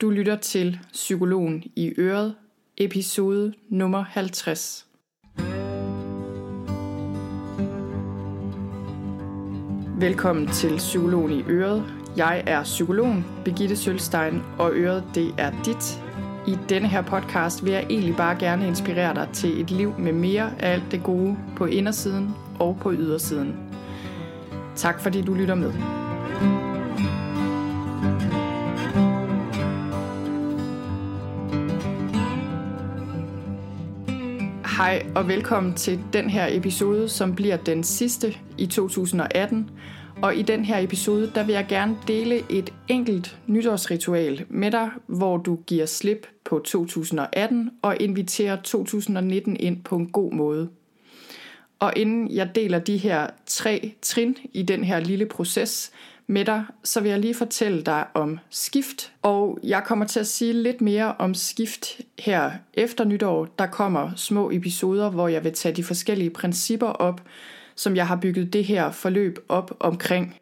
Du lytter til Psykologen i Øret, episode nummer 50. Velkommen til Psykologen i Øret. Jeg er psykologen Begitte Sølstein, og Øret det er dit. I denne her podcast vil jeg egentlig bare gerne inspirere dig til et liv med mere af alt det gode på indersiden og på ydersiden. Tak fordi du lytter med. Hej og velkommen til den her episode, som bliver den sidste i 2018. Og i den her episode, der vil jeg gerne dele et enkelt nytårsritual med dig, hvor du giver slip på 2018 og inviterer 2019 ind på en god måde. Og inden jeg deler de her tre trin i den her lille proces, med dig, så vil jeg lige fortælle dig om skift. Og jeg kommer til at sige lidt mere om skift her efter nytår. Der kommer små episoder, hvor jeg vil tage de forskellige principper op, som jeg har bygget det her forløb op omkring.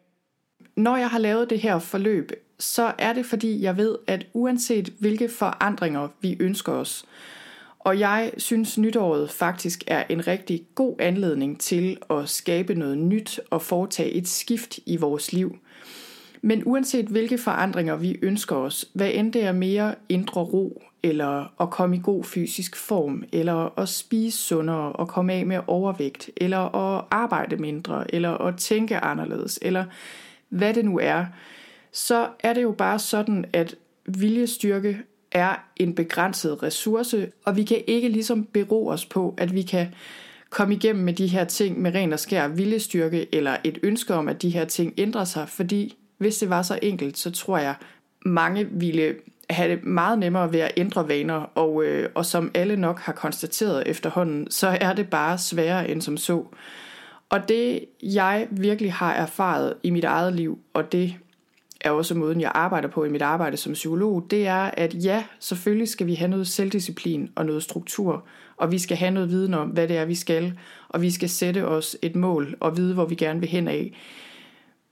Når jeg har lavet det her forløb, så er det fordi jeg ved, at uanset hvilke forandringer vi ønsker os, og jeg synes, nytåret faktisk er en rigtig god anledning til at skabe noget nyt og foretage et skift i vores liv – men uanset hvilke forandringer vi ønsker os, hvad end det er mere indre ro, eller at komme i god fysisk form, eller at spise sundere og komme af med overvægt, eller at arbejde mindre, eller at tænke anderledes, eller hvad det nu er, så er det jo bare sådan, at viljestyrke er en begrænset ressource, og vi kan ikke ligesom bero os på, at vi kan komme igennem med de her ting med ren og skær viljestyrke, eller et ønske om, at de her ting ændrer sig, fordi hvis det var så enkelt, så tror jeg, mange ville have det meget nemmere ved at ændre vaner, og, øh, og som alle nok har konstateret efterhånden, så er det bare sværere end som så. Og det jeg virkelig har erfaret i mit eget liv, og det er også måden, jeg arbejder på i mit arbejde som psykolog, det er, at ja, selvfølgelig skal vi have noget selvdisciplin og noget struktur, og vi skal have noget viden om, hvad det er, vi skal, og vi skal sætte os et mål og vide, hvor vi gerne vil hen af.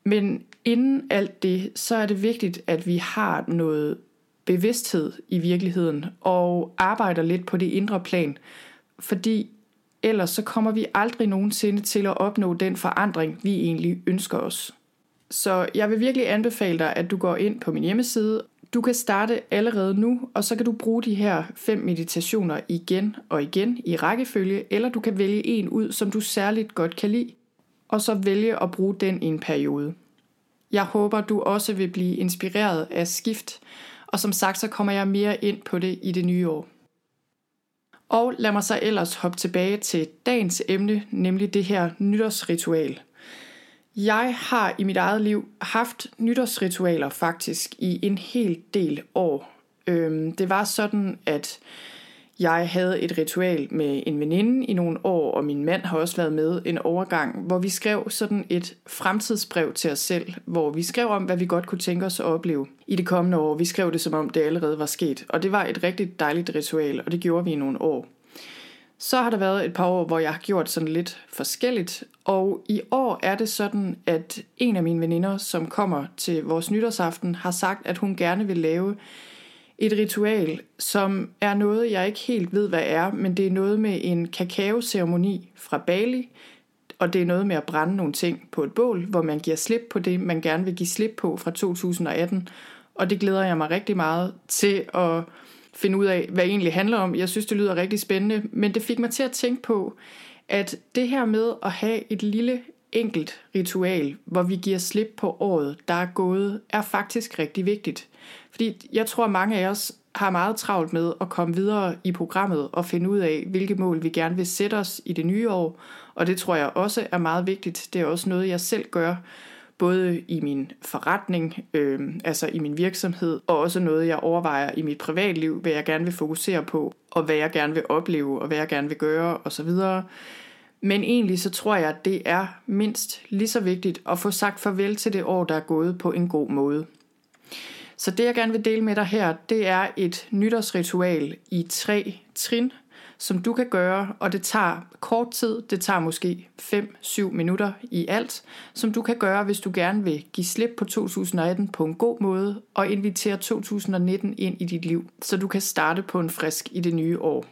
Men inden alt det, så er det vigtigt, at vi har noget bevidsthed i virkeligheden og arbejder lidt på det indre plan. Fordi ellers så kommer vi aldrig nogensinde til at opnå den forandring, vi egentlig ønsker os. Så jeg vil virkelig anbefale dig, at du går ind på min hjemmeside. Du kan starte allerede nu, og så kan du bruge de her fem meditationer igen og igen i rækkefølge, eller du kan vælge en ud, som du særligt godt kan lide, og så vælge at bruge den i en periode. Jeg håber, du også vil blive inspireret af skift, og som sagt, så kommer jeg mere ind på det i det nye år. Og lad mig så ellers hoppe tilbage til dagens emne, nemlig det her nytårsritual. Jeg har i mit eget liv haft nytårsritualer faktisk i en hel del år. Øhm, det var sådan, at jeg havde et ritual med en veninde i nogle år, og min mand har også været med en overgang, hvor vi skrev sådan et fremtidsbrev til os selv, hvor vi skrev om, hvad vi godt kunne tænke os at opleve i det kommende år. Vi skrev det, som om det allerede var sket, og det var et rigtig dejligt ritual, og det gjorde vi i nogle år. Så har der været et par år, hvor jeg har gjort sådan lidt forskelligt, og i år er det sådan, at en af mine veninder, som kommer til vores nytårsaften, har sagt, at hun gerne vil lave et ritual, som er noget, jeg ikke helt ved, hvad er, men det er noget med en kakaoceremoni fra Bali, og det er noget med at brænde nogle ting på et bål, hvor man giver slip på det, man gerne vil give slip på fra 2018. Og det glæder jeg mig rigtig meget til at finde ud af, hvad det egentlig handler om. Jeg synes, det lyder rigtig spændende, men det fik mig til at tænke på, at det her med at have et lille enkelt ritual, hvor vi giver slip på året, der er gået, er faktisk rigtig vigtigt. Fordi jeg tror, mange af os har meget travlt med at komme videre i programmet og finde ud af, hvilke mål vi gerne vil sætte os i det nye år. Og det tror jeg også er meget vigtigt. Det er også noget, jeg selv gør, både i min forretning, øh, altså i min virksomhed, og også noget, jeg overvejer i mit privatliv, hvad jeg gerne vil fokusere på, og hvad jeg gerne vil opleve, og hvad jeg gerne vil gøre, osv. Men egentlig så tror jeg, at det er mindst lige så vigtigt at få sagt farvel til det år, der er gået på en god måde. Så det jeg gerne vil dele med dig her, det er et nytårsritual i tre trin, som du kan gøre, og det tager kort tid, det tager måske 5-7 minutter i alt, som du kan gøre, hvis du gerne vil give slip på 2018 på en god måde og invitere 2019 ind i dit liv, så du kan starte på en frisk i det nye år.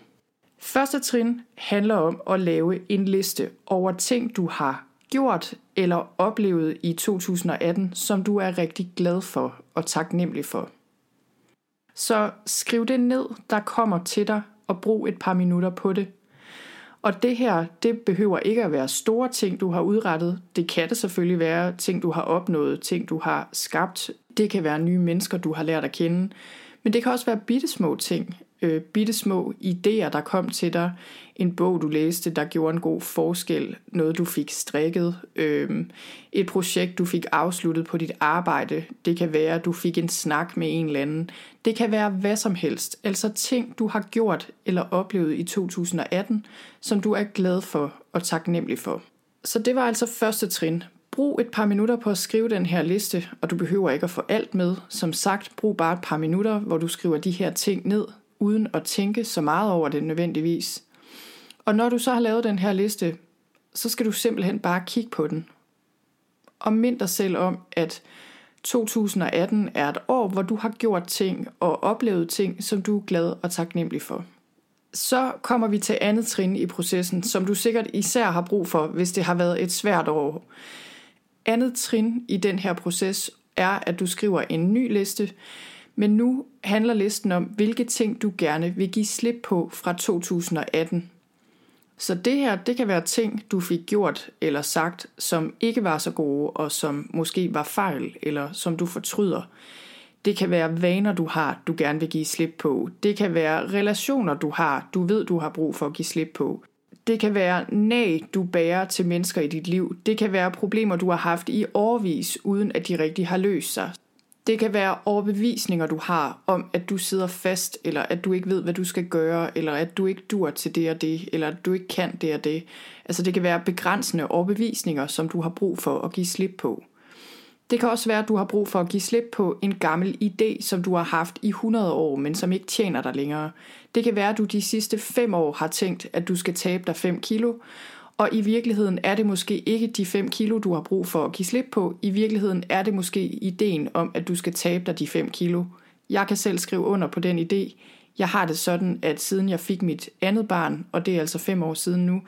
Første trin handler om at lave en liste over ting, du har gjort eller oplevet i 2018, som du er rigtig glad for og taknemmelig for. Så skriv det ned, der kommer til dig, og brug et par minutter på det. Og det her, det behøver ikke at være store ting, du har udrettet. Det kan det selvfølgelig være ting, du har opnået, ting, du har skabt. Det kan være nye mennesker, du har lært at kende. Men det kan også være bittesmå ting øh, bitte små idéer, der kom til dig. En bog, du læste, der gjorde en god forskel. Noget, du fik strikket. Øh, et projekt, du fik afsluttet på dit arbejde. Det kan være, du fik en snak med en eller anden. Det kan være hvad som helst. Altså ting, du har gjort eller oplevet i 2018, som du er glad for og taknemmelig for. Så det var altså første trin. Brug et par minutter på at skrive den her liste, og du behøver ikke at få alt med. Som sagt, brug bare et par minutter, hvor du skriver de her ting ned, uden at tænke så meget over det nødvendigvis. Og når du så har lavet den her liste, så skal du simpelthen bare kigge på den. Og mind dig selv om, at 2018 er et år, hvor du har gjort ting og oplevet ting, som du er glad og taknemmelig for. Så kommer vi til andet trin i processen, som du sikkert især har brug for, hvis det har været et svært år. Andet trin i den her proces er, at du skriver en ny liste, men nu handler listen om, hvilke ting du gerne vil give slip på fra 2018. Så det her, det kan være ting, du fik gjort eller sagt, som ikke var så gode, og som måske var fejl, eller som du fortryder. Det kan være vaner, du har, du gerne vil give slip på. Det kan være relationer, du har, du ved, du har brug for at give slip på. Det kan være nag, du bærer til mennesker i dit liv. Det kan være problemer, du har haft i årvis, uden at de rigtig har løst sig. Det kan være overbevisninger, du har om, at du sidder fast, eller at du ikke ved, hvad du skal gøre, eller at du ikke dur til det og det, eller at du ikke kan det og det. Altså det kan være begrænsende overbevisninger, som du har brug for at give slip på. Det kan også være, at du har brug for at give slip på en gammel idé, som du har haft i 100 år, men som ikke tjener dig længere. Det kan være, at du de sidste 5 år har tænkt, at du skal tabe dig 5 kilo, og i virkeligheden er det måske ikke de 5 kilo, du har brug for at give slip på. I virkeligheden er det måske ideen om, at du skal tabe dig de 5 kilo. Jeg kan selv skrive under på den idé. Jeg har det sådan, at siden jeg fik mit andet barn, og det er altså 5 år siden nu,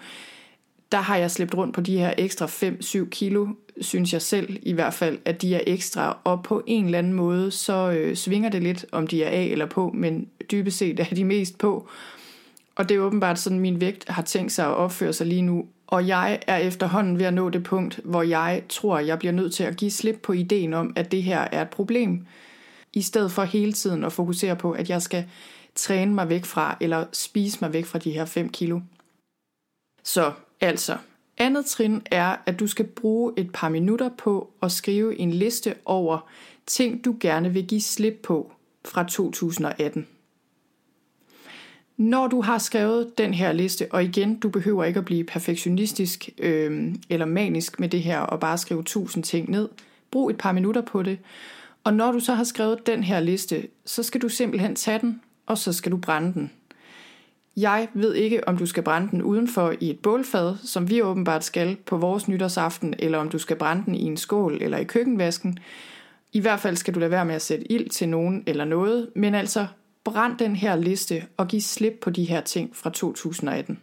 der har jeg slæbt rundt på de her ekstra 5-7 kilo, synes jeg selv i hvert fald, at de er ekstra. Og på en eller anden måde, så øh, svinger det lidt, om de er af eller på, men dybest set er de mest på. Og det er åbenbart sådan, min vægt har tænkt sig at opføre sig lige nu. Og jeg er efterhånden ved at nå det punkt, hvor jeg tror, jeg bliver nødt til at give slip på ideen om, at det her er et problem, i stedet for hele tiden at fokusere på, at jeg skal træne mig væk fra, eller spise mig væk fra de her 5 kilo. Så altså, andet trin er, at du skal bruge et par minutter på at skrive en liste over ting, du gerne vil give slip på fra 2018. Når du har skrevet den her liste, og igen, du behøver ikke at blive perfektionistisk øh, eller manisk med det her og bare skrive tusind ting ned. Brug et par minutter på det. Og når du så har skrevet den her liste, så skal du simpelthen tage den, og så skal du brænde den. Jeg ved ikke, om du skal brænde den udenfor i et bålfad, som vi åbenbart skal på vores nytårsaften, eller om du skal brænde den i en skål eller i køkkenvasken. I hvert fald skal du lade være med at sætte ild til nogen eller noget, men altså Brænd den her liste og giv slip på de her ting fra 2018.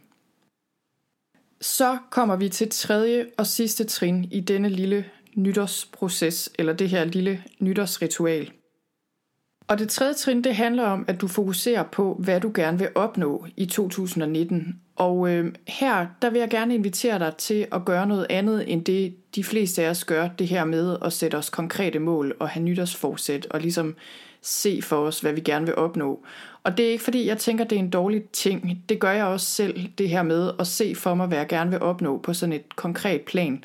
Så kommer vi til tredje og sidste trin i denne lille nytårsproces, eller det her lille nytårsritual. Og det tredje trin, det handler om, at du fokuserer på, hvad du gerne vil opnå i 2019. Og øh, her, der vil jeg gerne invitere dig til at gøre noget andet, end det de fleste af os gør, det her med at sætte os konkrete mål og have nytårsforsæt, og ligesom se for os, hvad vi gerne vil opnå. Og det er ikke fordi, jeg tænker, det er en dårlig ting. Det gør jeg også selv, det her med at se for mig, hvad jeg gerne vil opnå på sådan et konkret plan.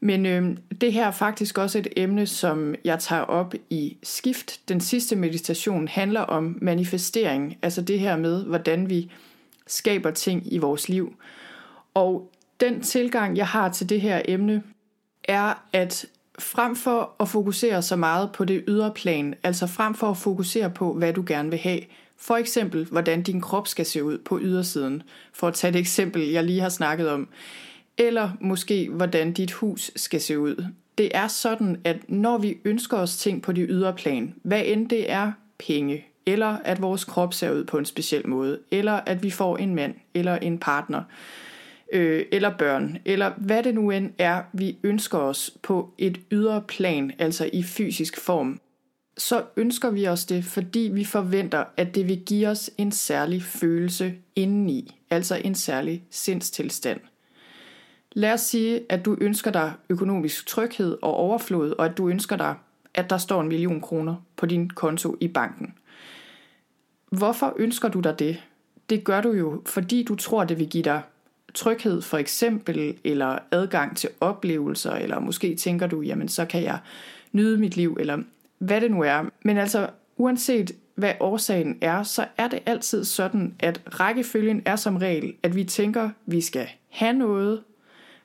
Men øh, det her er faktisk også et emne, som jeg tager op i Skift. Den sidste meditation handler om manifestering, altså det her med, hvordan vi skaber ting i vores liv. Og den tilgang, jeg har til det her emne, er, at frem for at fokusere så meget på det ydre plan, altså frem for at fokusere på, hvad du gerne vil have, For eksempel, hvordan din krop skal se ud på ydersiden, for at tage et eksempel, jeg lige har snakket om. Eller måske, hvordan dit hus skal se ud. Det er sådan, at når vi ønsker os ting på det ydre plan, hvad end det er penge, eller at vores krop ser ud på en speciel måde, eller at vi får en mand eller en partner, øh, Øh, eller børn, eller hvad det nu end er, vi ønsker os på et ydre plan, altså i fysisk form, så ønsker vi os det, fordi vi forventer, at det vil give os en særlig følelse indeni, altså en særlig sindstilstand. Lad os sige, at du ønsker dig økonomisk tryghed og overflod, og at du ønsker dig, at der står en million kroner på din konto i banken. Hvorfor ønsker du dig det? Det gør du jo, fordi du tror, det vil give dig tryghed for eksempel, eller adgang til oplevelser, eller måske tænker du, jamen så kan jeg nyde mit liv, eller hvad det nu er. Men altså, uanset hvad årsagen er, så er det altid sådan, at rækkefølgen er som regel, at vi tænker, vi skal have noget,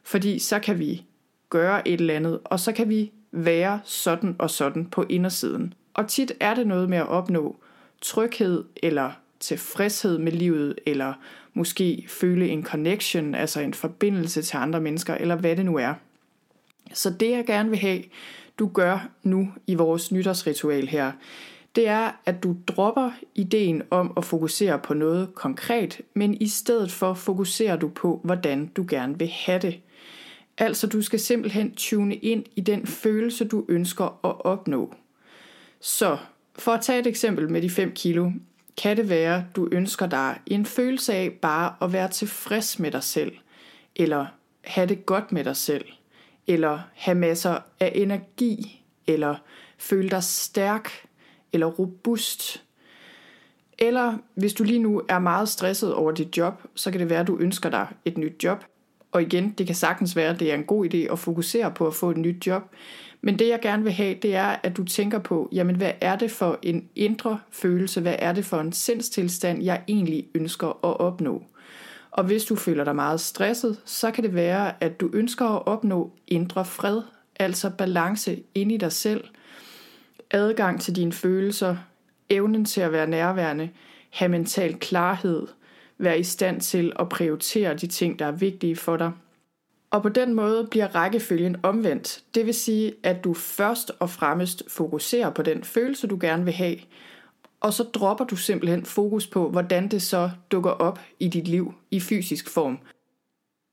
fordi så kan vi gøre et eller andet, og så kan vi være sådan og sådan på indersiden. Og tit er det noget med at opnå tryghed eller tilfredshed med livet, eller måske føle en connection, altså en forbindelse til andre mennesker, eller hvad det nu er. Så det jeg gerne vil have, du gør nu i vores nytårsritual her, det er, at du dropper ideen om at fokusere på noget konkret, men i stedet for fokuserer du på, hvordan du gerne vil have det. Altså du skal simpelthen tune ind i den følelse, du ønsker at opnå. Så for at tage et eksempel med de 5 kilo, kan det være, du ønsker dig en følelse af bare at være tilfreds med dig selv, eller have det godt med dig selv, eller have masser af energi, eller føle dig stærk, eller robust. Eller hvis du lige nu er meget stresset over dit job, så kan det være, at du ønsker dig et nyt job. Og igen, det kan sagtens være, at det er en god idé at fokusere på at få et nyt job. Men det jeg gerne vil have, det er, at du tænker på, jamen hvad er det for en indre følelse, hvad er det for en sindstilstand, jeg egentlig ønsker at opnå. Og hvis du føler dig meget stresset, så kan det være, at du ønsker at opnå indre fred, altså balance ind i dig selv, adgang til dine følelser, evnen til at være nærværende, have mental klarhed, være i stand til at prioritere de ting, der er vigtige for dig. Og på den måde bliver rækkefølgen omvendt. Det vil sige, at du først og fremmest fokuserer på den følelse, du gerne vil have, og så dropper du simpelthen fokus på, hvordan det så dukker op i dit liv i fysisk form.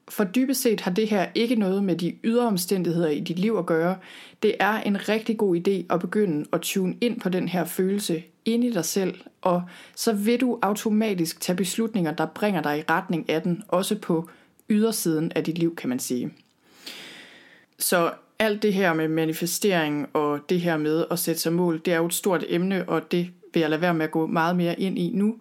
For dybest set har det her ikke noget med de ydre omstændigheder i dit liv at gøre. Det er en rigtig god idé at begynde at tune ind på den her følelse ind i dig selv, og så vil du automatisk tage beslutninger, der bringer dig i retning af den, også på ydersiden af dit liv, kan man sige. Så alt det her med manifestering og det her med at sætte sig mål, det er jo et stort emne, og det vil jeg lade være med at gå meget mere ind i nu.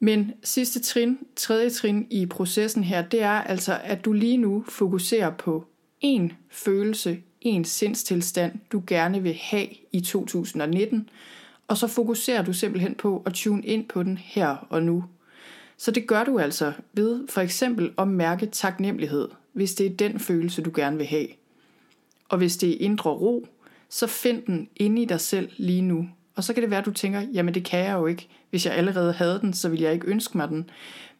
Men sidste trin, tredje trin i processen her, det er altså, at du lige nu fokuserer på en følelse, en sindstilstand, du gerne vil have i 2019, og så fokuserer du simpelthen på at tune ind på den her og nu. Så det gør du altså ved for eksempel at mærke taknemmelighed, hvis det er den følelse, du gerne vil have. Og hvis det er indre ro, så find den inde i dig selv lige nu. Og så kan det være, at du tænker, jamen det kan jeg jo ikke. Hvis jeg allerede havde den, så vil jeg ikke ønske mig den.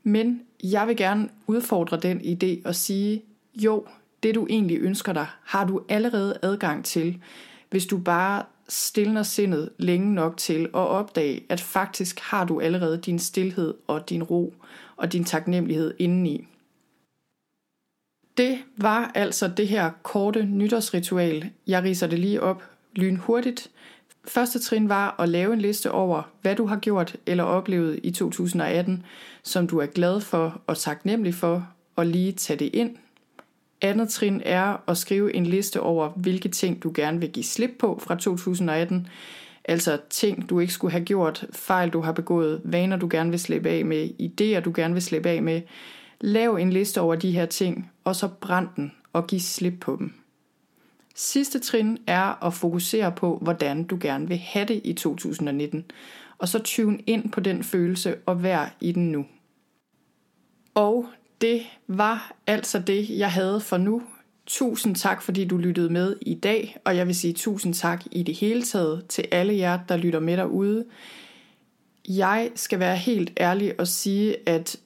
Men jeg vil gerne udfordre den idé og sige, jo, det du egentlig ønsker dig, har du allerede adgang til, hvis du bare stillner sindet længe nok til at opdage, at faktisk har du allerede din stillhed og din ro og din taknemmelighed indeni. Det var altså det her korte nytårsritual. Jeg riser det lige op lynhurtigt. Første trin var at lave en liste over, hvad du har gjort eller oplevet i 2018, som du er glad for og taknemmelig for, og lige tage det ind. Andet trin er at skrive en liste over, hvilke ting du gerne vil give slip på fra 2018, altså ting du ikke skulle have gjort, fejl du har begået, vaner du gerne vil slippe af med, idéer du gerne vil slippe af med. Lav en liste over de her ting, og så brænd den og giv slip på dem. Sidste trin er at fokusere på, hvordan du gerne vil have det i 2019, og så tune ind på den følelse og vær i den nu. Og det var altså det, jeg havde for nu. Tusind tak, fordi du lyttede med i dag, og jeg vil sige tusind tak i det hele taget til alle jer, der lytter med derude. Jeg skal være helt ærlig og sige, at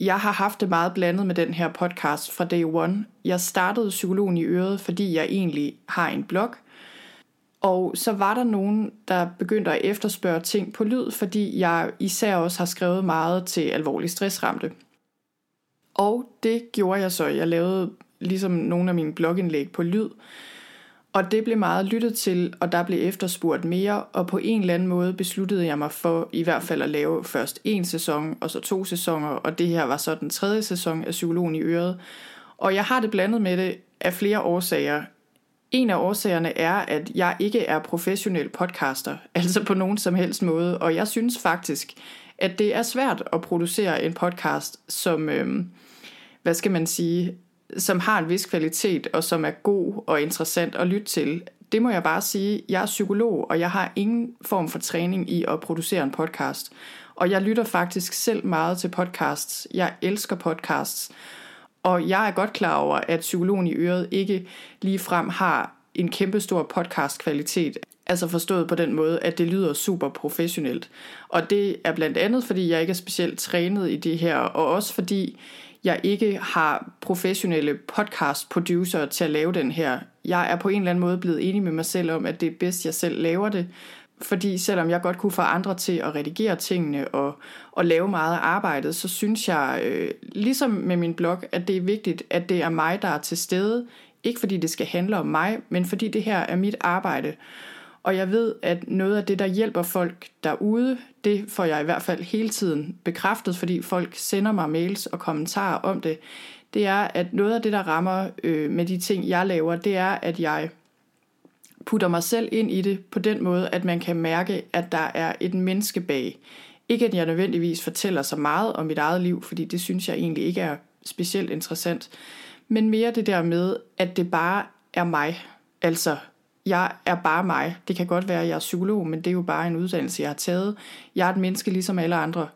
jeg har haft det meget blandet med den her podcast fra day one. Jeg startede Psykologen i Øret, fordi jeg egentlig har en blog. Og så var der nogen, der begyndte at efterspørge ting på lyd, fordi jeg især også har skrevet meget til alvorlig stressramte. Og det gjorde jeg så. Jeg lavede ligesom nogle af mine blogindlæg på lyd. Og det blev meget lyttet til, og der blev efterspurgt mere, og på en eller anden måde besluttede jeg mig for i hvert fald at lave først en sæson, og så to sæsoner, og det her var så den tredje sæson af Psykologen i Øret. Og jeg har det blandet med det af flere årsager. En af årsagerne er, at jeg ikke er professionel podcaster, altså på nogen som helst måde, og jeg synes faktisk, at det er svært at producere en podcast, som, øh, hvad skal man sige, som har en vis kvalitet, og som er god og interessant at lytte til. Det må jeg bare sige. Jeg er psykolog, og jeg har ingen form for træning i at producere en podcast. Og jeg lytter faktisk selv meget til podcasts. Jeg elsker podcasts. Og jeg er godt klar over, at psykologen i øret ikke lige frem har en kæmpestor podcastkvalitet. Altså forstået på den måde, at det lyder super professionelt. Og det er blandt andet, fordi jeg ikke er specielt trænet i det her, og også fordi jeg ikke har professionelle podcast producer til at lave den her. Jeg er på en eller anden måde blevet enig med mig selv om, at det er bedst, jeg selv laver det. Fordi selvom jeg godt kunne få andre til at redigere tingene og, og lave meget af arbejdet, så synes jeg, øh, ligesom med min blog, at det er vigtigt, at det er mig, der er til stede. Ikke fordi det skal handle om mig, men fordi det her er mit arbejde. Og jeg ved, at noget af det, der hjælper folk derude, det får jeg i hvert fald hele tiden bekræftet, fordi folk sender mig mails og kommentarer om det, det er, at noget af det, der rammer øh, med de ting, jeg laver, det er, at jeg putter mig selv ind i det på den måde, at man kan mærke, at der er et menneske bag. Ikke at jeg nødvendigvis fortæller så meget om mit eget liv, fordi det synes jeg egentlig ikke er specielt interessant, men mere det der med, at det bare er mig. Altså, jeg er bare mig. Det kan godt være, at jeg er psykolog, men det er jo bare en uddannelse, jeg har taget. Jeg er et menneske ligesom alle andre.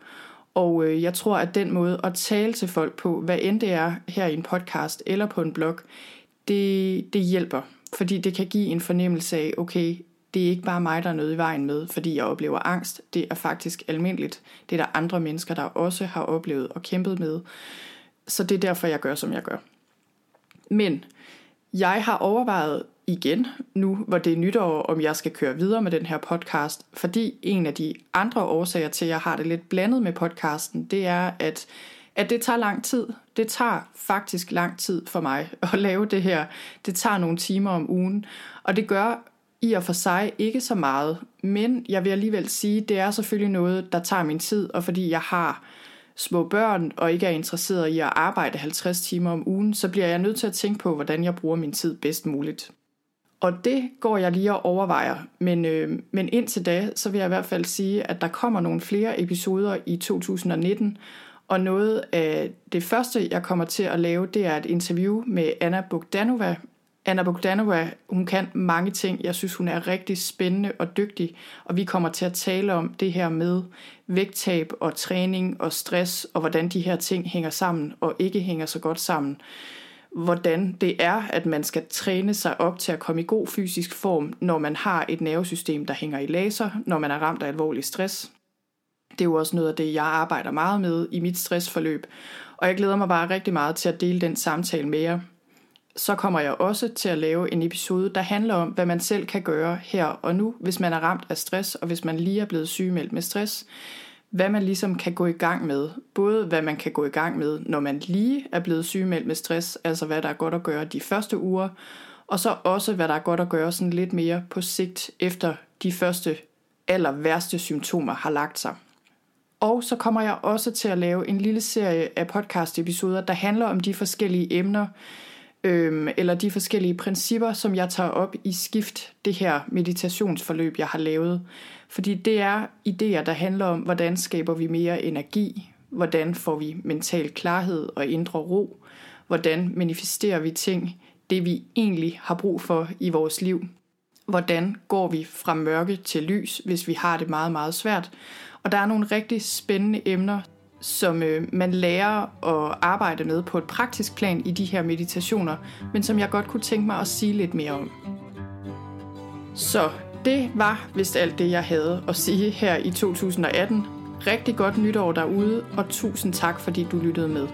Og øh, jeg tror, at den måde at tale til folk på, hvad end det er her i en podcast eller på en blog, det, det hjælper. Fordi det kan give en fornemmelse af, okay, det er ikke bare mig, der er noget i vejen med, fordi jeg oplever angst. Det er faktisk almindeligt. Det er der andre mennesker, der også har oplevet og kæmpet med. Så det er derfor, jeg gør, som jeg gør. Men jeg har overvejet igen nu, hvor det er nytår, om jeg skal køre videre med den her podcast, fordi en af de andre årsager til, at jeg har det lidt blandet med podcasten, det er, at, at det tager lang tid. Det tager faktisk lang tid for mig at lave det her. Det tager nogle timer om ugen, og det gør i og for sig ikke så meget, men jeg vil alligevel sige, det er selvfølgelig noget, der tager min tid, og fordi jeg har små børn og ikke er interesseret i at arbejde 50 timer om ugen, så bliver jeg nødt til at tænke på, hvordan jeg bruger min tid bedst muligt. Og det går jeg lige og overvejer. Men, øh, men indtil da, så vil jeg i hvert fald sige, at der kommer nogle flere episoder i 2019. Og noget af det første, jeg kommer til at lave, det er et interview med Anna Bogdanova. Anna Bogdanova, hun kan mange ting. Jeg synes, hun er rigtig spændende og dygtig. Og vi kommer til at tale om det her med vægttab og træning og stress, og hvordan de her ting hænger sammen og ikke hænger så godt sammen hvordan det er, at man skal træne sig op til at komme i god fysisk form, når man har et nervesystem, der hænger i laser, når man er ramt af alvorlig stress. Det er jo også noget af det, jeg arbejder meget med i mit stressforløb, og jeg glæder mig bare rigtig meget til at dele den samtale med jer. Så kommer jeg også til at lave en episode, der handler om, hvad man selv kan gøre her og nu, hvis man er ramt af stress, og hvis man lige er blevet sygemeldt med stress hvad man ligesom kan gå i gang med. Både hvad man kan gå i gang med, når man lige er blevet sygemeldt med stress, altså hvad der er godt at gøre de første uger, og så også hvad der er godt at gøre sådan lidt mere på sigt, efter de første aller værste symptomer har lagt sig. Og så kommer jeg også til at lave en lille serie af podcast-episoder, der handler om de forskellige emner, øhm, eller de forskellige principper, som jeg tager op i skift, det her meditationsforløb, jeg har lavet. Fordi det er idéer, der handler om, hvordan skaber vi mere energi, hvordan får vi mental klarhed og indre ro, hvordan manifesterer vi ting, det vi egentlig har brug for i vores liv, hvordan går vi fra mørke til lys, hvis vi har det meget, meget svært. Og der er nogle rigtig spændende emner, som øh, man lærer at arbejde med på et praktisk plan i de her meditationer, men som jeg godt kunne tænke mig at sige lidt mere om. Så Det var vist alt det, jeg havde at sige her i 2018. Rigtig godt nytår derude, og tusind tak, fordi du lyttede med.